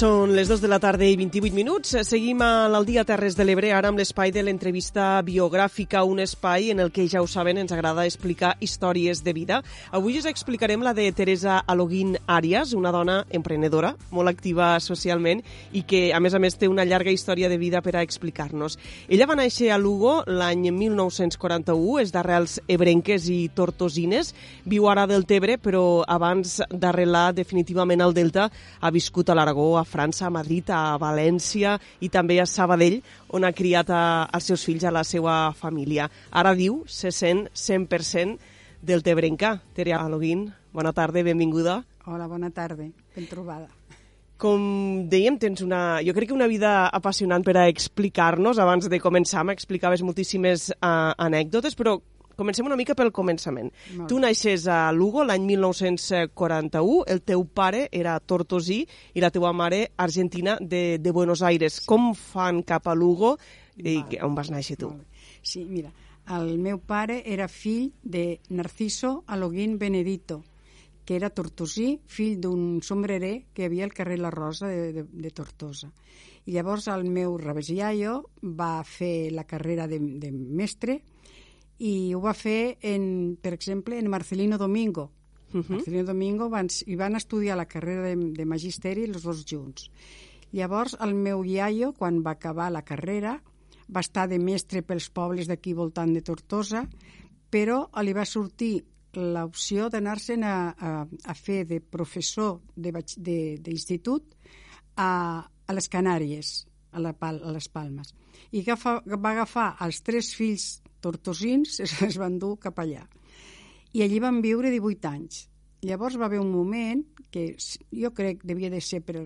Són les 2 de la tarda i 28 minuts. Seguim a l'Aldia Terres de l'Ebre, ara amb l'espai de l'entrevista biogràfica, un espai en el que, ja ho saben, ens agrada explicar històries de vida. Avui us explicarem la de Teresa Aloguín Arias, una dona emprenedora, molt activa socialment i que, a més a més, té una llarga història de vida per a explicar-nos. Ella va néixer a Lugo l'any 1941, és d'arrels ebrenques i tortosines, viu ara del Tebre, però abans d'arrelar definitivament al Delta ha viscut a l'Aragó, a França, a Madrid, a València i també a Sabadell, on ha criat a, els seus fills, a la seva família. Ara diu, se sent 100% del Tebrenca. Tere Aloguín, bona tarda, benvinguda. Hola, bona tarda, ben trobada. Com dèiem, tens una, jo crec que una vida apassionant per a explicar-nos. Abans de començar m'explicaves moltíssimes uh, anècdotes, però comencem una mica pel començament. Tu naixes a Lugo l'any 1941, el teu pare era tortosí i la teua mare argentina de, de Buenos Aires. Com fan cap a Lugo i Vale. on vas néixer tu? Sí, mira, el meu pare era fill de Narciso Aloguín Benedito, que era tortosí, fill d'un sombrerer que havia al carrer La Rosa de, de, de Tortosa. I llavors el meu rebesiaio va fer la carrera de, de mestre i ho va fer, en, per exemple, en Marcelino Domingo. Uh -huh. Marcelino Domingo van, i van estudiar la carrera de, de magisteri els dos junts. Llavors, el meu iaio, quan va acabar la carrera, va estar de mestre pels pobles d'aquí voltant de Tortosa, però li va sortir l'opció d'anar-se'n a, a, a fer de professor de batx- de- d'institut a, a les Canàries, a, la, a les Palmes. I agafa, va agafar els tres fills tortosins, es, es van dur cap allà. I allí van viure 18 anys. Llavors va haver un moment que jo crec devia de ser per,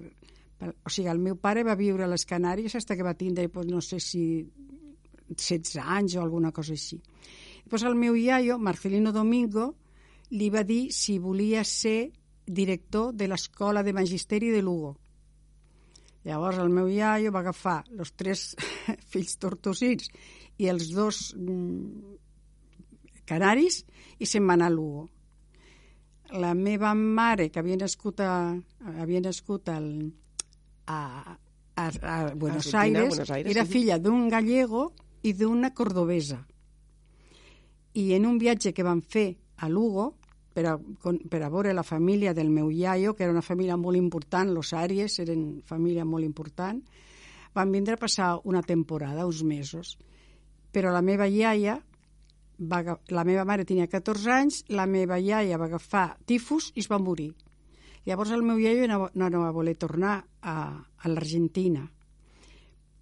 per... O sigui, el meu pare va viure a les Canàries fins que va tindre, pues, no sé si 16 anys o alguna cosa així. Pues el meu iaio, Marcelino Domingo, li va dir si volia ser director de l'Escola de Magisteri de Lugo. Llavors el meu iaio va agafar els tres fills tortosins i els dos mm, canaris i se'n va anar a Lugo. La meva mare, que havia nascut a, havia nascut al, a, a, a Buenos, Argentina, Aires, Buenos Aires, era sí. filla d'un gallego i d'una cordobesa. I en un viatge que van fer a Lugo, per a, per a veure la família del meu iaio, que era una família molt important, los Àries eren família molt important, van vindre a passar una temporada, uns mesos. Però la meva iaia, va, la meva mare tenia 14 anys, la meva iaia va agafar tifus i es va morir. Llavors el meu iaio no, no, no va voler tornar a, a l'Argentina.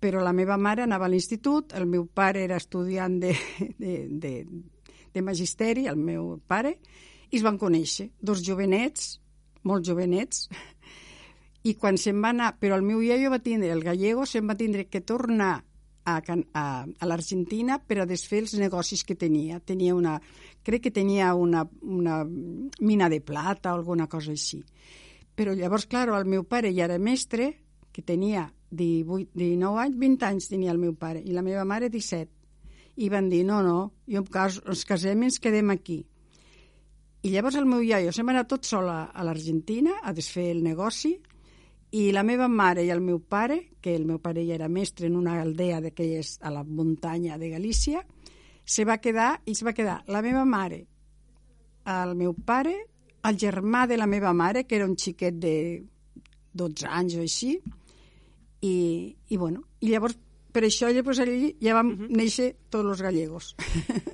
Però la meva mare anava a l'institut, el meu pare era estudiant de, de, de, de magisteri, el meu pare, i es van conèixer, dos jovenets, molt jovenets, i quan se'n va anar, però el meu iaio va tindre, el gallego, se'n va tindre que tornar a, a, a l'Argentina per a desfer els negocis que tenia. Tenia una, crec que tenia una, una mina de plata o alguna cosa així. Però llavors, clar, el meu pare ja era mestre, que tenia 18, 19 anys, 20 anys tenia el meu pare, i la meva mare 17. I van dir, no, no, jo em cas, ens casem i ens quedem aquí. I llavors el meu iaio va anar tot sol a, a l'Argentina a desfer el negoci i la meva mare i el meu pare, que el meu pare ja era mestre en una aldea d'aquelles a la muntanya de Galícia, se va quedar i es va quedar la meva mare, el meu pare, el germà de la meva mare, que era un xiquet de 12 anys o així, i, i, bueno, i llavors per això llavors allí ja vam uh -huh. néixer tots els gallegos.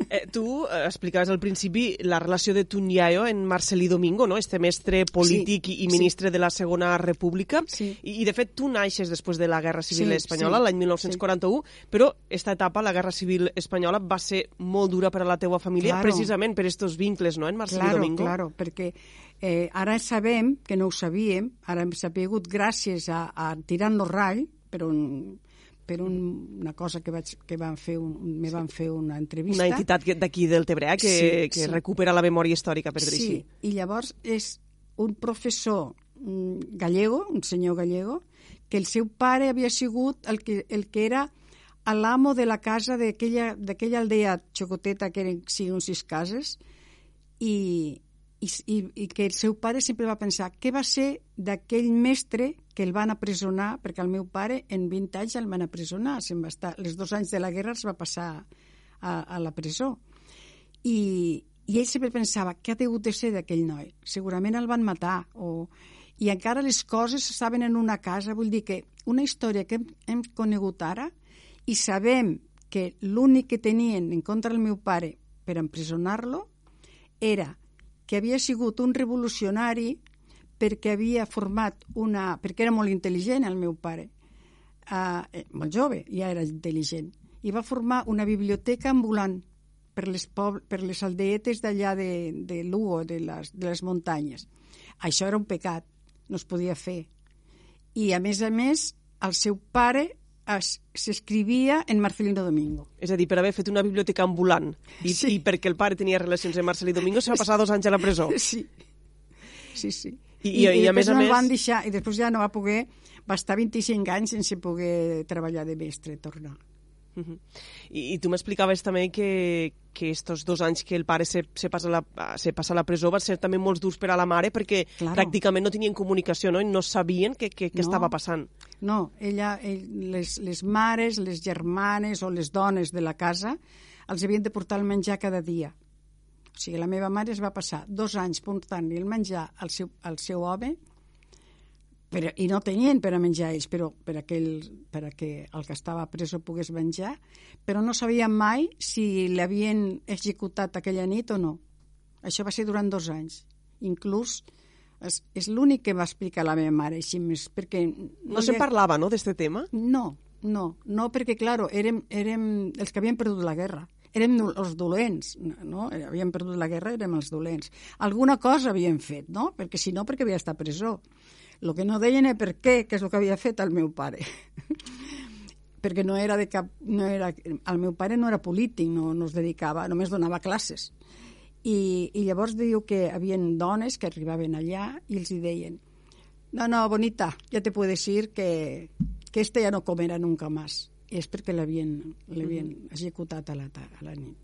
Eh, tu eh, explicaves al principi la relació de Tunyayo en Marcelí Domingo, no? este mestre polític sí, i, ministre sí. de la Segona República. Sí. I, I, de fet, tu naixes després de la Guerra Civil Sí, Espanyola, sí, l'any 1941, però esta etapa, la Guerra Civil Espanyola, va ser molt dura per a la teua família, Claro. precisament per estos vincles, no?, en Marcelí Claro, Domingo. claro, perquè eh, ara sabem, que no ho sabíem, ara hem sapigut gràcies a, a Tirant-lo Rall, per, un, per un, una cosa que, vaig, que van fer un, me van fer una entrevista. Una entitat d'aquí del Tebre, que, Sí, que sí. recupera la memòria històrica, per dir-ho Sí, així. i llavors és un professor mm, gallego, un senyor gallego, que el seu pare havia sigut el que, el que era l'amo de la casa d'aquella aldea xocoteta que eren sí, uns sis cases i, i, i, i que el seu pare sempre va pensar què va ser d'aquell mestre que el van apresonar, perquè el meu pare en 20 anys el van apresonar, se'n va estar, els dos anys de la guerra els va passar a, a la presó. I, i ell sempre pensava, què ha degut de ser d'aquell noi? Segurament el van matar, o... i encara les coses estaven en una casa, vull dir que una història que hem, hem conegut ara i sabem que l'únic que tenien en contra el meu pare per empresonar-lo era que havia sigut un revolucionari perquè havia format una... perquè era molt intel·ligent el meu pare, uh, molt jove, ja era intel·ligent, i va formar una biblioteca ambulant per les, per les aldeetes d'allà de, de Lugo, de les, de les muntanyes. Això era un pecat, no es podia fer. I, a més a més, el seu pare s'escrivia en Marcelino Domingo. És a dir, per haver fet una biblioteca ambulant i, Sí. i perquè el pare tenia relacions amb Marcelí Domingo, se va passar dos anys a la presó. Sí, sí, sí. I- i- i a després més a més- van deixar, i després ja no va poder, va estar 25 anys sense poder treballar de mestre, tornar. Mhm. I, I tu m'explicaves també que, que estos dos anys que el pare se, se, passa la, se passa a la presó van ser també molt durs per a la mare perquè Claro. pràcticament no tenien comunicació no? i no sabien què, què, què No. estava passant. No, ella, ell, les, les mares, les germanes o les dones de la casa els havien de portar el menjar cada dia. O sigui, la meva mare es va passar dos anys portant-li el menjar al seu, al seu home però, i no tenien per a menjar ells, però per a, aquell, per a que el que estava preso pogués menjar, però no sabien mai si l'havien executat aquella nit o no. Això va ser durant dos anys. Inclús és, és l'únic que va explicar la meva mare, així més, perquè... No, se'n ha- parlava, no, d'este tema? no, no, no perquè, claro, érem, érem els que havien perdut la guerra. Érem els dolents, no? Havíem perdut la guerra, érem els dolents. Alguna cosa havien fet, no? Perquè si no, perquè havia estat presó. El que no deien és per què, que és el que havia fet el meu pare. perquè no era de cap... No era, el meu pare no era polític, no, no es dedicava, només donava classes. I, I llavors diu que havien dones que arribaven allà i els hi deien no, no, bonita, ya te puedes ir que, que este ya no comerà nunca más. I és perquè l'havien l'havien executat a la, a la nit.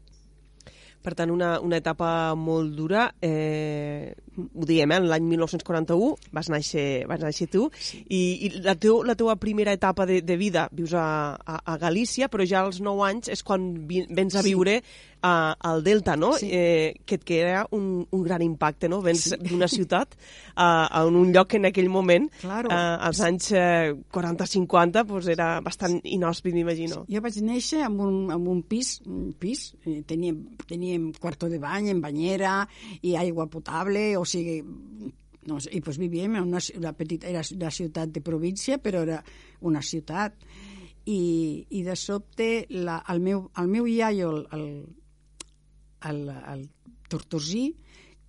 Per tant, una, una etapa molt dura. Eh, ho diem, eh? l'any 1941 vas néixer, vas néixer tu, i, i la, teu, la teua primera etapa de, de vida vius a, a, a Galícia, però ja als 9 anys és quan vi, vens a Sí. viure a, al Delta, no? Sí. Eh, que et crea un, un gran impacte, no? Vens d'una ciutat a, a un lloc que en aquell moment, Claro. eh, als anys eh, 40-50, pues era bastant inhòspit, m'imagino. Jo vaig néixer amb un, amb un pis, un pis eh, teníem, teníem quarto de bany, en banyera i aigua potable, o sigui, no i pues vivíem en una, una petita, era una ciutat de província, però era una ciutat. I, i de sobte la, el, meu, el meu iaio, el, el, el, el Tortosí,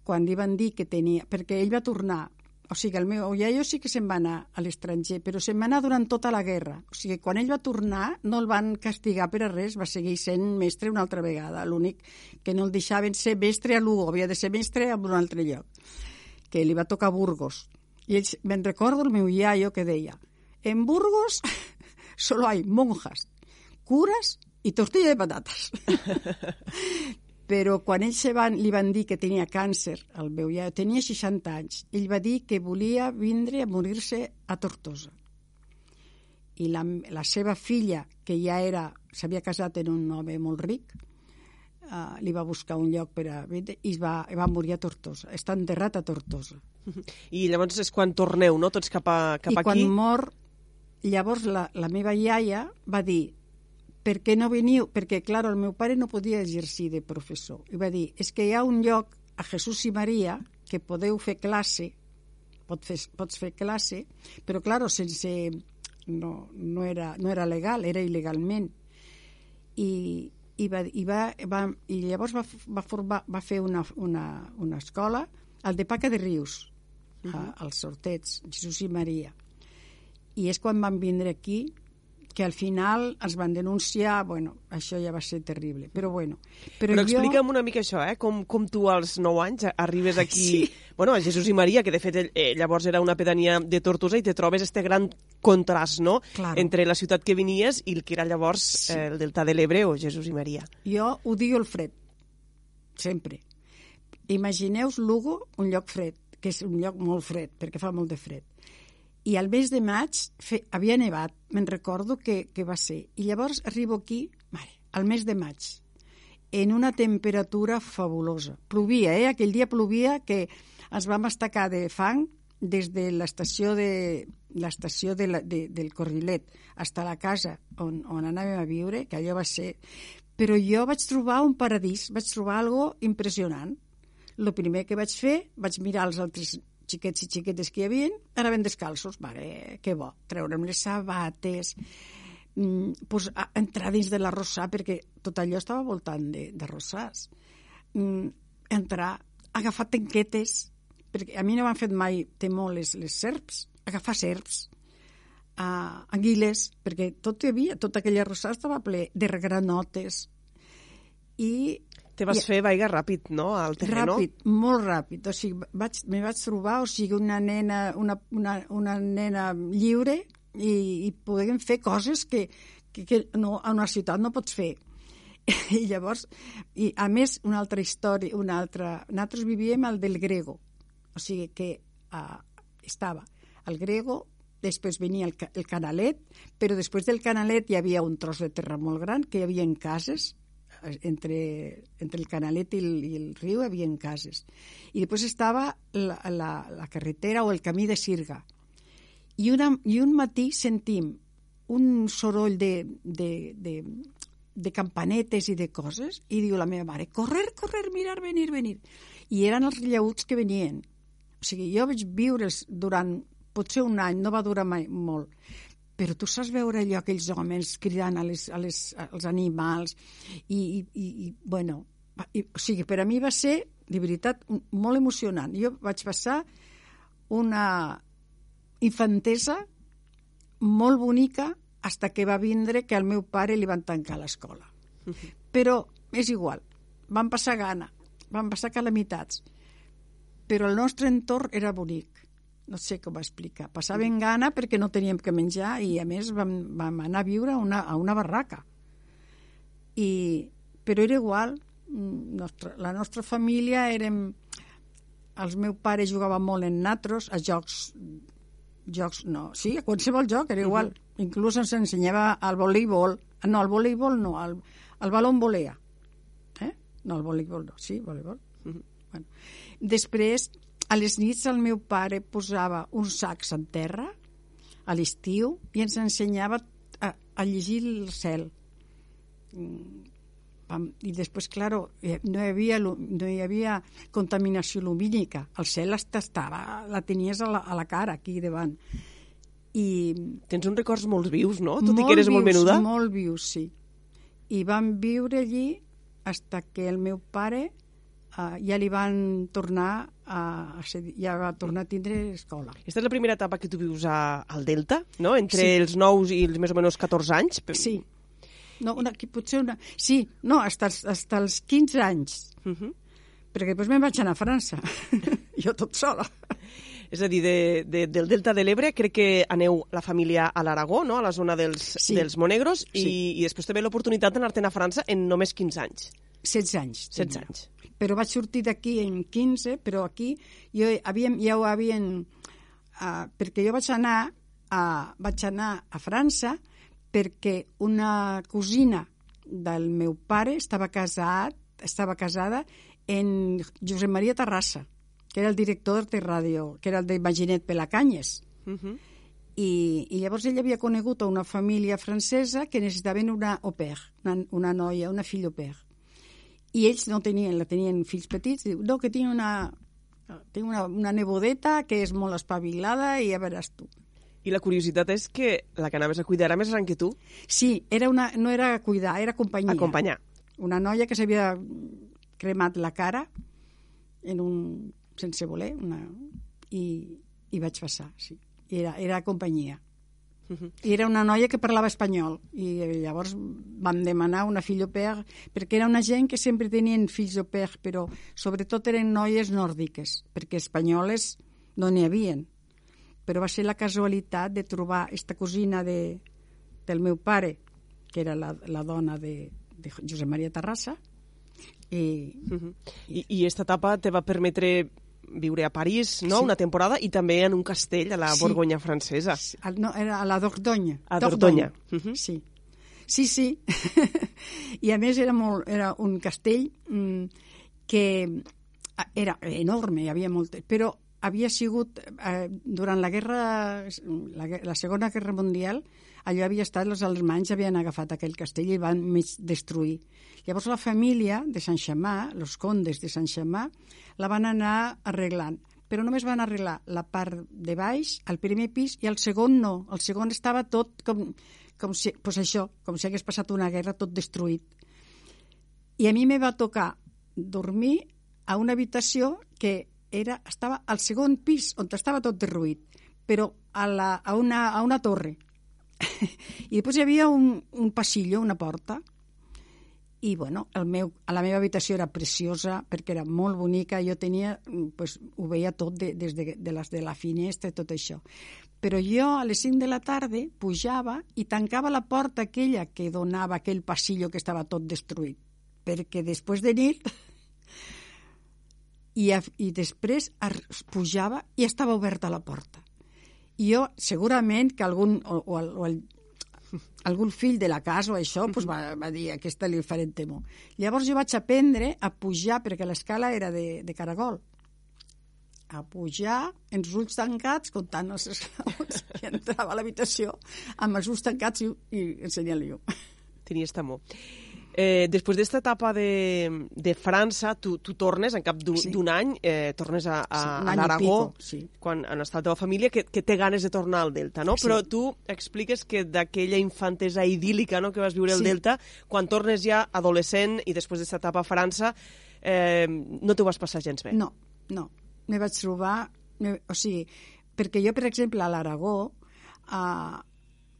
quan li van dir que tenia... Perquè ell va tornar o sigui, el meu iaio sí que se'n va anar a l'estranger, però se'n va anar durant tota la guerra. O sigui, quan ell va tornar, no el van castigar per a res, va seguir sent mestre una altra vegada. L'únic que no el deixaven ser mestre a Lugo, havia de ser mestre en un altre lloc, que li va tocar Burgos. I ells, me'n recordo el meu iaio que deia, en Burgos solo hay monjas, curas y tortilla de patatas. Però quan ells se van, li van dir que tenia càncer, el meu iaio tenia 60 anys, ell va dir que volia vindre a morir-se a Tortosa. I la, la seva filla, que ja era s'havia casat en un home molt ric, uh, li va buscar un lloc per a vindre i va, i va morir a Tortosa. Està enterrat a Tortosa. I llavors és quan torneu, no?, tots cap, a, cap I aquí. quan mor, llavors la, la meva iaia va dir per què no veniu? Perquè, clar, el meu pare no podia exercir de professor. I va dir, és que hi ha un lloc a Jesús i Maria que podeu fer classe, pot fer, pots fer classe, però, clar, sense... No, no, era, no era legal, era il·legalment. I, i, va, i, va, va, i llavors va, va, formar, va fer una, una, una escola al de Paca de Rius, uh -huh. als sortets, Jesús i Maria. I és quan van vindre aquí que al final es van denunciar, bueno, això ja va ser terrible, però bueno. Però, però jo... explica'm una mica això, eh? Com, com tu als 9 anys arribes aquí, sí. bueno, a Jesús i Maria, que de fet eh, llavors era una pedania de Tortosa, i te trobes este gran contrast, no?, claro. entre la ciutat que venies i el que era llavors sí. eh, el Delta de l'Ebre o Jesús i Maria. Jo odio el fred, sempre. Imagineu-vos Lugo, un lloc fred, que és un lloc molt fred, perquè fa molt de fred i al mes de maig fe, havia nevat, me'n recordo que, que va ser. I llavors arribo aquí, mare, al mes de maig, en una temperatura fabulosa. Plovia, eh? Aquell dia plovia que ens vam estacar de fang des de l'estació de l'estació de la, de, del Corrilet fins a la casa on, on anàvem a viure, que allò va ser... Però jo vaig trobar un paradís, vaig trobar algo impressionant. El primer que vaig fer, vaig mirar els altres xiquets i xiquetes que hi havia, anaven descalços. Mare, que bo, treurem les sabates, mm, pues, a, entrar dins de l'arrossar, perquè tot allò estava voltant de, de rossars. Mm, entrar, agafar tanquetes, perquè a mi no m'han fet mai temor les, les serps, agafar serps, uh, anguiles, perquè tot hi havia, tot aquell arrossar estava ple de granotes, i te vas I, fer vaiga ràpid, no?, al terreno. Ràpid, molt ràpid. O sigui, vaig, me vaig trobar, o sigui, una nena, una, una, una nena lliure i, i podem fer coses que, que, que no, a una ciutat no pots fer. I llavors, i a més, una altra història, una altra... Nosaltres vivíem al del Grego, o sigui que uh, estava el Grego, després venia el, el Canalet, però després del Canalet hi havia un tros de terra molt gran, que hi havia cases, entre, entre el canalet i el, i el riu hi havia cases. I després estava la, la, la carretera o el camí de Sirga. I, una, I un matí sentim un soroll de, de, de, de campanetes i de coses i diu la meva mare, correr, correr, mirar, venir, venir. I eren els llauts que venien. O sigui, jo vaig viure durant potser un any, no va durar mai molt, però tu saps veure allò, aquells homes cridant a les, a les, als animals i, i, i, bueno, i, o sigui, per a mi va ser, de veritat, molt emocionant. Jo vaig passar una infantesa molt bonica hasta que va vindre que al meu pare li van tancar l'escola. Uh -huh. Però és igual, van passar gana, van passar calamitats, però el nostre entorn era bonic no sé com explicar. Passàvem gana perquè no teníem que menjar i, a més, vam, vam anar a viure a una, a una barraca. I, però era igual. Mm, nostra, la nostra família érem... Els meus pares jugaven molt en natros, a jocs... Jocs, no, sí, a qualsevol joc era igual. Uh -huh. Inclús ens ensenyava al voleibol. No, al voleibol no, al, al balon volea. Eh? No, al voleibol no, sí, voleibol. Uh -huh. bueno. Després a les nits el meu pare posava uns sacs en terra a l'estiu i ens ensenyava a, a llegir el cel. Mm, I després, claro, eh, no hi havia, no hi havia contaminació lumínica. El cel estava, la tenies a la, a la cara, aquí davant. I... Tens uns records molt vius, no? Tot i que eres vius, molt menuda. Molt vius, sí. I vam viure allí hasta que el meu pare uh, ja li van tornar a, a ser, ja va tornar a tindre escola. Aquesta és la primera etapa que tu vius a, al Delta, no? Entre sí. els 9 i els més o menys 14 anys? Sí. No, una, potser una... Sí, no, hasta, hasta els 15 anys. Uh mhm. -huh. Perquè després me'n vaig anar a França. jo tot sola. És a dir, de, de, del Delta de l'Ebre crec que aneu la família a l'Aragó, no? a la zona dels, sí. dels Monegros, sí. i, i després també l'oportunitat d'anar-te'n a França en només 15 anys. 16 anys. 16 anys però vaig sortir d'aquí en 15, però aquí jo havíem, ja ho havien... Uh, perquè jo vaig anar, a, vaig anar a França perquè una cosina del meu pare estava casat, estava casada en Josep Maria Terrassa, que era el director de ràdio, que era el d'Imaginet Pelacanyes. Uh -huh. I, I llavors ell havia conegut a una família francesa que necessitaven una au pair, una, una noia, una filla au pair. I ells no tenien, la tenien fills petits, diu, no, que tinc una, tinc una, una nebodeta que és molt espavilada i ja veràs tu. I la curiositat és que la que anaves a cuidar era més gran que tu. Sí, era una, no era cuidar, era companyia. Acompanyar. Una noia que s'havia cremat la cara en un, sense voler, una, i, i vaig passar, sí. Era, era companyia. Uh -huh. Era una noia que parlava espanyol i llavors vam demanar una filla au pair perquè era una gent que sempre tenien fills au pair però sobretot eren noies nòrdiques perquè espanyoles no n'hi havien però va ser la casualitat de trobar esta cosina de, del meu pare que era la, la dona de, de Josep Maria Terrassa i, uh -huh. I, i esta etapa te va permetre viure a París, no?, Sí. una temporada, i també en un castell a la Sí. Borgonya francesa. Al- no, era a la Dordonya. A Dordonya. Mhm. Sí. Sí, sí. I a més era, molt, era un castell mm, que era enorme, hi havia molt... Però havia sigut, eh, durant la guerra, la, la Segona Guerra Mundial, allò havia estat, els alemanys havien agafat aquell castell i van mig destruir. Llavors la família de Sant Xamà, els condes de Sant Xamà, la van anar arreglant però només van arreglar la part de baix, el primer pis, i el segon no. El segon estava tot com, com si, pues això, com si hagués passat una guerra tot destruït. I a mi me va tocar dormir a una habitació que era, estava al segon pis, on estava tot derruït, però a, la, a, una, a una torre. I després hi havia un, un passillo, una porta, i bueno, el meu, a la meva habitació era preciosa perquè era molt bonica, jo tenia, mm, pues, ho veia tot de, des de, de les de la finestra i tot això. Però jo a les 5 de la tarda pujava i tancava la porta aquella que donava aquell passillo que estava tot destruït, perquè després de nit i, a, i després es pujava i estava oberta la porta. Jo, segurament que algun, o, o, el, o el, algun fill de la casa o això pues va, va dir aquesta li farem temor. Llavors jo vaig aprendre a pujar, perquè l'escala era de, de caragol, a pujar els ulls tancats, comptant els esclaons, i entrava a l'habitació amb els ulls tancats i, i ensenyant-li llum. Tenies temor. Eh, després d'esta etapa de, de França, tu, tu tornes, en cap d'un Sí. any, eh, tornes a, a, Sí, a l'Aragó, sí. quan on està la teva família, que, que té ganes de tornar al Delta, no? Sí. Però tu expliques que d'aquella infantesa idíl·lica no, que vas viure al Sí. Delta, quan tornes ja adolescent i després d'esta etapa a França, eh, no t'ho vas passar gens bé. No, no. Me vaig trobar... Me, o sigui, perquè jo, per exemple, a l'Aragó uh,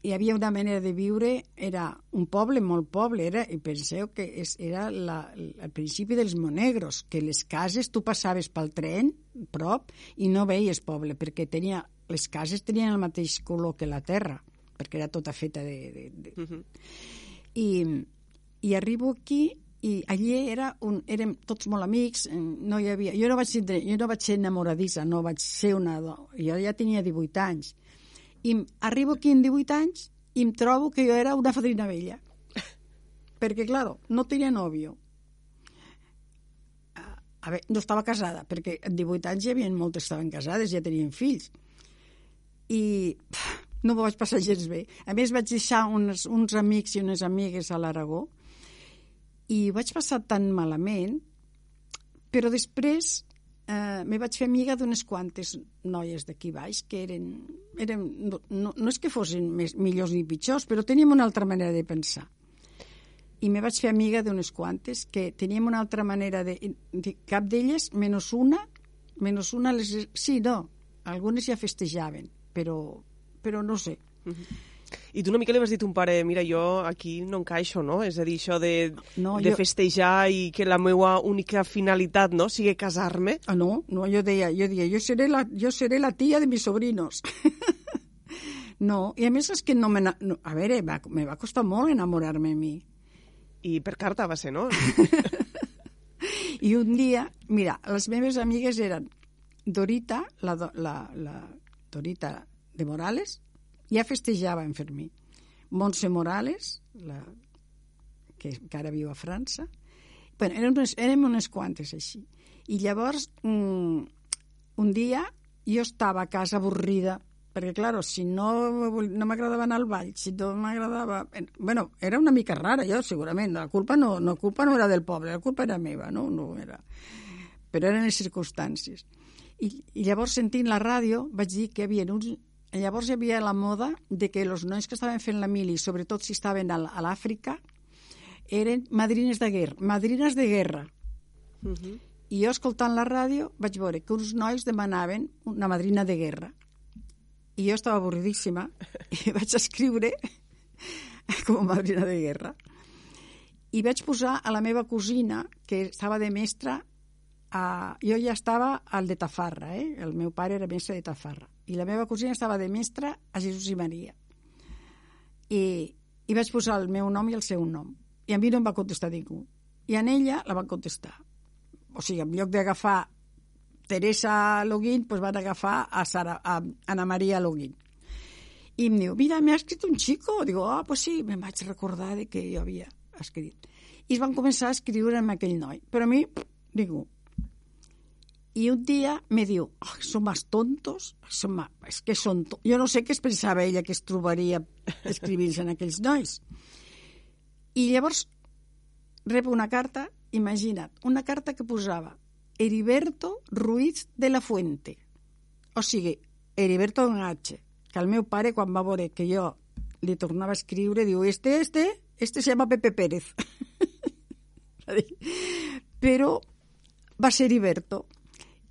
hi havia una manera de viure, era un poble molt poble, era, i penseu que és, era la, el principi dels monegros, que les cases tu passaves pel tren, prop, i no veies poble, perquè tenia, les cases tenien el mateix color que la terra, perquè era tota feta de... de, de Uh -huh. i, i arribo aquí i allí era un, érem tots molt amics, eh, no hi havia, jo no vaig, tindre, jo no vaig ser enamoradissa, no vaig ser una... Jo ja tenia 18 anys. I arribo aquí amb 18 anys i em trobo que jo era una fadrina vella. Perquè, claro, no tenia nòvio. A- A veure, no estava casada, perquè amb 18 anys hi havia moltes estaven casades, ja tenien fills i no m'ho vaig passar gens bé. A més, vaig deixar uns, uns amics i unes amigues a l'Aragó i vaig passar tan malament, però després eh, me vaig fer amiga d'unes quantes noies d'aquí baix que eren... eren no, no, és que fossin més, millors ni pitjors, però teníem una altra manera de pensar. I me vaig fer amiga d'unes quantes que teníem una altra manera de... de cap d'elles, menys una, menys una les... Sí, no, algunes ja festejaven, però, però no sé. I tu una mica li vas dir a ton pare, mira, jo aquí no encaixo, no? És a dir, això de, No, de jo- festejar i que la meva única finalitat no sigui casar-me. Ah, no, no, yo deia, jo deia, jo seré la, jo seré la tía de mis sobrinos. no, i a més és que no me... No, a veure, va, me va costar molt enamorar-me a mi. I per carta va ser, no? I un dia, mira, les meves amigues eren Dorita, la, la, la Dorita de Morales, ja festejava en Fermí. Montse Morales, la, que encara viu a França. Bueno, érem unes, érem unes quantes així. I llavors, mm, un dia, jo estava a casa avorrida perquè, claro, si no, no m'agradava anar al ball, si no m'agradava... bueno, era una mica rara, jo, segurament. La culpa no, no, culpa no era del poble, la culpa era meva, no? no era... Però eren les circumstàncies. I, I llavors, sentint la ràdio, vaig dir que hi havia uns... Llavors hi havia la moda de que els nois que estaven fent la mili, sobretot si estaven a l'Àfrica, eren madrines de guerra, madrines de guerra. Uh -huh. I jo, escoltant la ràdio, vaig veure que uns nois demanaven una madrina de guerra i jo estava avorridíssima i vaig escriure com a madrina de guerra i vaig posar a la meva cosina que estava de mestra a... jo ja estava al de Tafarra eh? el meu pare era mestre de Tafarra i la meva cosina estava de mestra a Jesús i Maria i, i vaig posar el meu nom i el seu nom i a mi no em va contestar ningú i en ella la van contestar o sigui, en lloc d'agafar Teresa Loguín pues van a agafar a, Sara, a Ana María Loguín. I em diu, mira, m'ha escrit un xico. Digo, ah, pues sí, me'n vaig recordar de que jo havia escrit. I es van començar a escriure amb aquell noi. Però a mi, digo, i un dia me diu, oh, són més tontos, són más... és que són... Jo no sé què es pensava ella que es trobaria en aquells nois. I llavors rep una carta, imagina't, una carta que posava Heriberto Ruiz de la Fuente. O sigui, Heriberto en H, que el meu pare, quan va veure que jo li tornava a escriure, diu, este, este, este se llama Pepe Pérez. Però va ser Heriberto.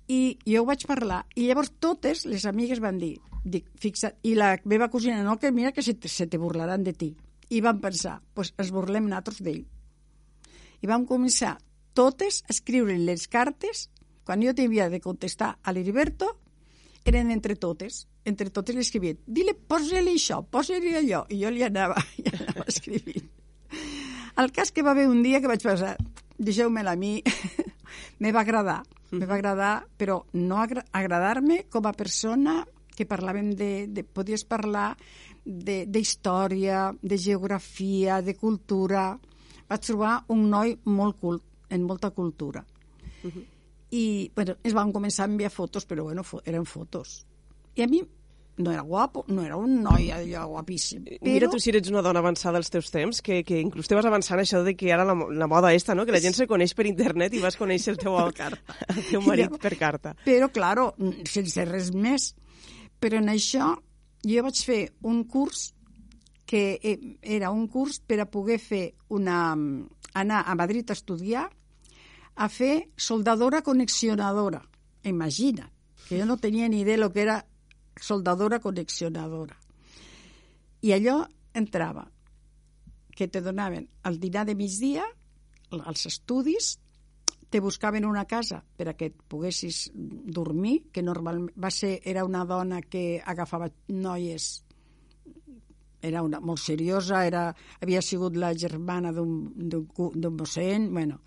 I jo ho vaig parlar. I llavors totes les amigues van dir, dic, fixa't, i la meva cosina, no, que mira que se te, se te burlaran de ti. I van pensar, pues ens burlem nosaltres d'ell. I vam començar totes a escriure les cartes, quan jo t'havia de contestar a l'Heriberto, eren entre totes, entre totes l'escrivien. Dile, posa-li això, posa-li allò. I jo li anava, li anava escrivint. El cas que va haver un dia que vaig pensar, deixeu-me-la a mi, me va agradar, me va agradar, però no agra agradar-me com a persona que parlàvem de, de podies parlar d'història, de, de geografia, de cultura. Vaig trobar un noi molt cult, en molta cultura. Uh -huh. I bueno, es van començar a enviar fotos, però bueno, fo eren fotos. I a mi no era guapo, no era un noi allò guapíssim. Però... Mira tu si eres una dona avançada als teus temps, que, que inclús te vas avançant això de que ara la, la moda esta, no? que la gent se coneix per internet i vas conèixer el teu, el teu marit ja, per carta. Però, claro, sense res més. Però en això jo vaig fer un curs que eh, era un curs per a poder fer una, anar a Madrid a estudiar a fer soldadora conexionadora. Imagina, que jo no tenia ni idea lo que era soldadora conexionadora. I allò entrava, que te donaven el dinar de migdia, els estudis, te buscaven una casa per a que et poguessis dormir, que normalment va ser, era una dona que agafava noies era una, molt seriosa, era, havia sigut la germana d'un mossèn, bueno,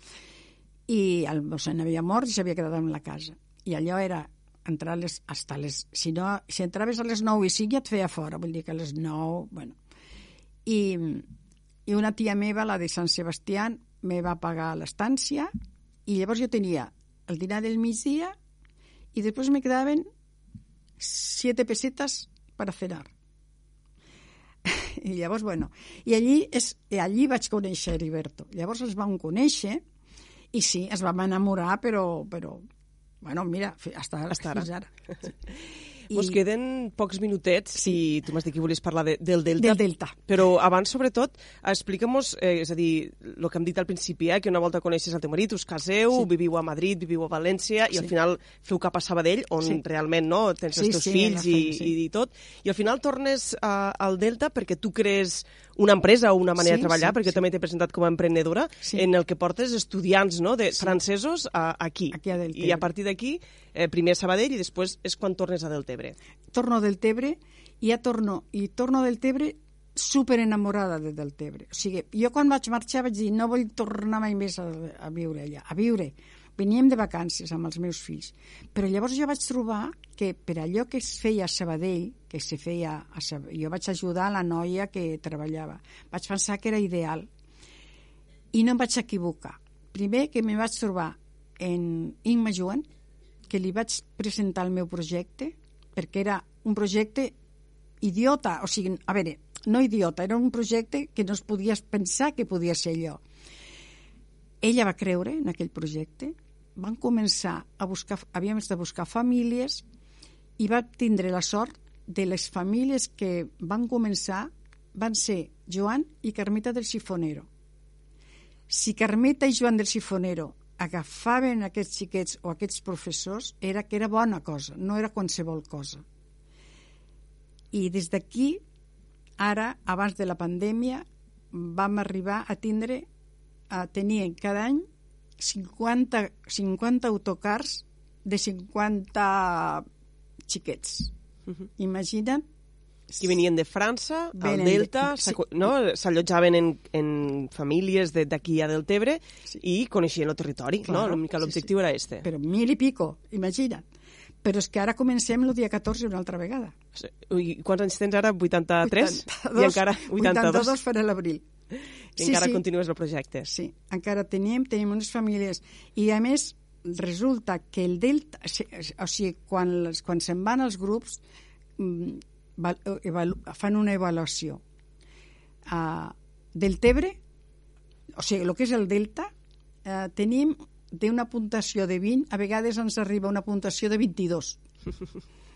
i el mossèn havia mort i s'havia quedat en la casa. I allò era entrar les, hasta les... Si, no, si entraves a les 9 i 5 ja et feia fora, vull dir que a les 9... Bueno. I, I una tia meva, la de Sant Sebastià, me va pagar l'estància i llavors jo tenia el dinar del migdia i després me quedaven siete pesetas para cenar. I llavors, bueno, i allí, és, i allí vaig conèixer Heriberto. Llavors ens vam conèixer i sí, es vam enamorar, però, però bueno, mira, hasta, hasta ara. Fins ara. Sí. I... Ens queden pocs minutets sí. i tu m'has dit que volies parlar de, del Delta. Del Delta. Però abans, sobretot, explica'm-nos, eh, és a dir, el que hem dit al principi, eh, que una volta coneixes el teu marit, us caseu, sí. viviu a Madrid, viviu a València, sí. i al final feu cap a Sabadell, on sí. realment no tens sí, els teus sí, fills i, sí. i, i tot, i al final tornes a, al Delta perquè tu crees una empresa o una manera sí, de treballar, sí, perquè sí. també t'he presentat com a emprenedora, sí. en el que portes estudiants no, de sí. francesos a, aquí. aquí a I a partir d'aquí eh, primer a Sabadell i després és quan tornes a Deltebre. Torno a Deltebre i ja torno, i torno a Deltebre super enamorada de Deltebre. O sigui, jo quan vaig marxar vaig dir no vull tornar mai més a, a viure allà, a viure. Veníem de vacances amb els meus fills. Però llavors jo vaig trobar que per allò que es feia a Sabadell, que se feia a Sabadell, jo vaig ajudar la noia que treballava. Vaig pensar que era ideal. I no em vaig equivocar. Primer que me vaig trobar en Inma Joan, que li vaig presentar el meu projecte, perquè era un projecte idiota, o sigui, a veure, no idiota, era un projecte que no es podies pensar que podia ser allò. Ella va creure en aquell projecte, van començar a buscar, havíem de buscar famílies i va tindre la sort de les famílies que van començar van ser Joan i Carmeta del Sifonero. Si Carmeta i Joan del Sifonero agafaven aquests xiquets o aquests professors, era que era bona cosa, no era qualsevol cosa. I des d'aquí, ara, abans de la pandèmia, vam arribar a tindre, a tenir cada any 50, 50 autocars de 50 xiquets. Uh -huh. Imagina't que venien de França, al Delta, de... sí. no? s'allotjaven en, en famílies d'aquí a Deltebre sí. i coneixien el territori, claro, no? Mica l'objectiu sí, sí. era este. Però mil i pico, imagina't. Però és que ara comencem el dia 14 una altra vegada. I quants anys tens ara? 83? 82, I encara 82. 82 farà l'abril. I sí, encara sí. continues el projecte. Sí, encara tenim, tenim unes famílies. I a més, resulta que el Delta... O sigui, quan, quan se'n van els grups, mm, fan una avaluació uh, del Tebre, o sigui, el que és el Delta, uh, tenim d'una puntuació de 20, a vegades ens arriba una puntuació de 22.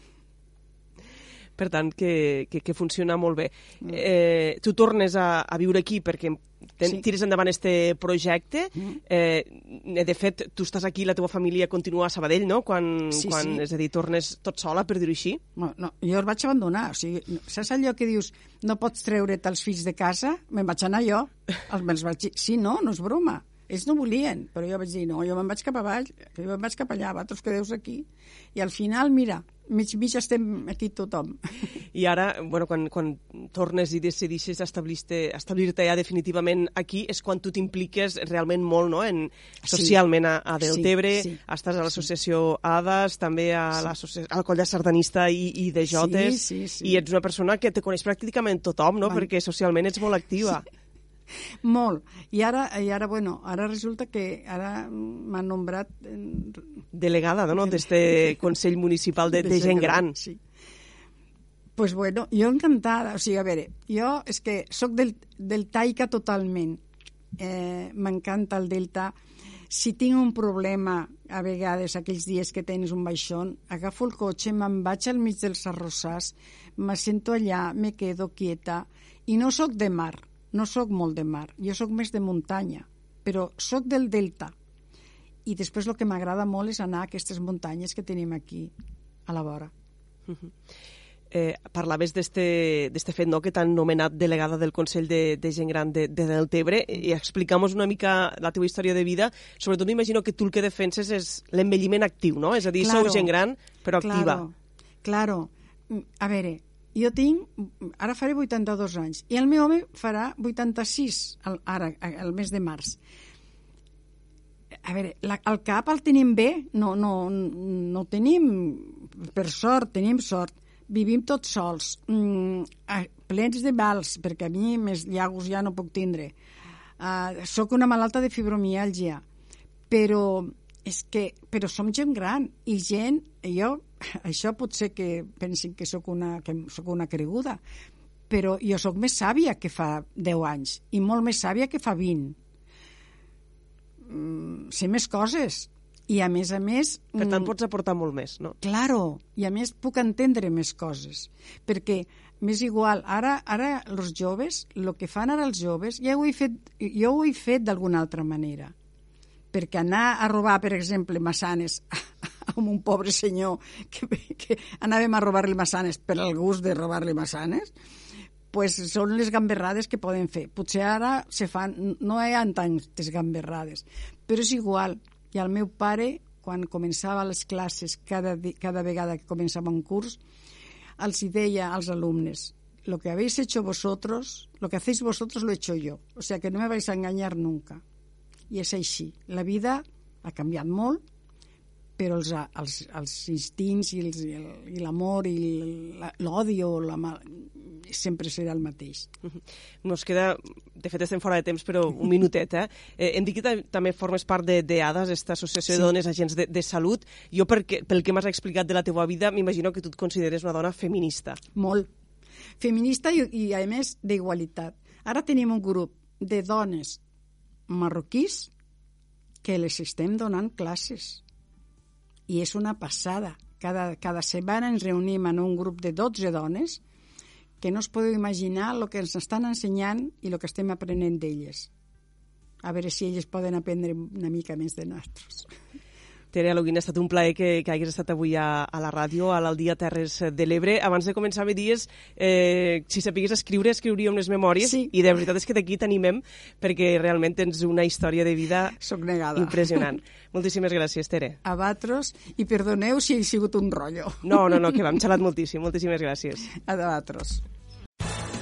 per tant, que, que, que funciona molt bé. Mm. Eh, tu tornes a, a viure aquí perquè ten, sí. tires endavant este projecte. Mm. Eh, de fet, tu estàs aquí, la teva família continua a Sabadell, no? Quan, sí, quan sí. és a dir, tornes tot sola, per dir-ho així? No, no, jo el vaig abandonar. O sigui, saps allò que dius, no pots treure't els fills de casa? Me'n vaig anar jo. Els, vaig dir, sí, no, no és broma. Ells no volien, però jo vaig dir, no, jo me'n vaig cap avall, jo me'n vaig cap allà, vosaltres quedeu aquí. I al final, mira, mig mig estem aquí tothom. I ara, bueno, quan, quan tornes i decidixes establir-te establir ja definitivament aquí, és quan tu t'impliques realment molt, no?, en, socialment a, a Deltebre, sí, sí, estàs a l'associació sí. ADAS, també a sí. al coll de sardanista i, i de Jotes, sí, sí, sí. i ets una persona que te coneix pràcticament tothom, no?, bueno. perquè socialment ets molt activa. Sí. Molt. I ara, i ara, bueno, ara resulta que ara m'han nombrat... Delegada, no?, d'este Consell Municipal de, de, de gent gran. gran. Sí. pues bueno, jo encantada. O sigui, a veure, jo és que sóc del, del Taika totalment. Eh, M'encanta el Delta. Si tinc un problema, a vegades, aquells dies que tens un baixón, agafo el cotxe, me'n vaig al mig dels arrossars, me sento allà, me quedo quieta, i no sóc de mar, no sóc molt de mar, jo sóc més de muntanya, però sóc del delta. I després el que m'agrada molt és anar a aquestes muntanyes que tenim aquí, a la vora. Uh -huh. eh, parlaves d'este fet no, que t'han nomenat delegada del Consell de, de Gent Gran de, de Deltebre i explicamos una mica la teva història de vida. Sobretot m'imagino que tu el que defenses és l'envelliment actiu, no? És a dir, claro, sou gent gran però activa. Claro, claro. A veure, jo tinc, ara faré 82 anys, i el meu home farà 86 el, ara, el mes de març. A veure, la, el cap el tenim bé, no, no, no tenim, per sort, tenim sort. Vivim tots sols, mm, plens de mals, perquè a mi més llagos ja no puc tindre. Uh, soc una malalta de fibromialgia, però és que, però som gent gran i gent, jo, això pot ser que pensin que sóc una, que sóc una creguda, però jo sóc més sàvia que fa 10 anys i molt més sàvia que fa 20. Mm, sé més coses i a més a més... Per tant, mm, pots aportar molt més, no? Claro, i a més puc entendre més coses, perquè m'és igual, ara, ara els joves, el que fan ara els joves, ja ho he fet, jo ho he fet d'alguna altra manera perquè anar a robar, per exemple, massanes amb un pobre senyor que, que anàvem a robar-li massanes per al gust de robar-li massanes, pues són les gamberrades que poden fer. Potser ara se fan, no hi ha tantes gamberrades, però és igual. I el meu pare, quan començava les classes, cada, cada vegada que començava un curs, els deia als alumnes, lo que habéis hecho vosotros, lo que hacéis vosotros lo he hecho yo. O sea que no me vais a engañar nunca i és així. La vida ha canviat molt, però els, els, els instints i, els, i l'amor i l'odi o la mal, sempre serà el mateix. Nos queda, de fet estem fora de temps, però un minutet, eh? eh hem dit que també formes part de, de ADAS, aquesta associació sí. de dones agents de, de salut. Jo, perquè, pel que m'has explicat de la teva vida, m'imagino que tu et consideres una dona feminista. Molt, feminista i, i a més, d'igualitat. Ara tenim un grup de dones marroquís que les estem donant classes. I és una passada. Cada, cada setmana ens reunim en un grup de 12 dones que no es podeu imaginar el que ens estan ensenyant i el que estem aprenent d'elles. A veure si elles poden aprendre una mica més de nosaltres. Tere Aloguina, ha estat un plaer que, que hagis estat avui a, a la ràdio, a l'Aldia Terres de l'Ebre. Abans de començar, me dies, eh, si sapigués escriure, escriuríem les memòries, sí. i de veritat és que d'aquí t'animem, perquè realment tens una història de vida Soc negada. impressionant. Moltíssimes gràcies, Tere. A vosaltres, i perdoneu si he sigut un rotllo. No, no, no, que vam xalat moltíssim. Moltíssimes gràcies. A vosaltres.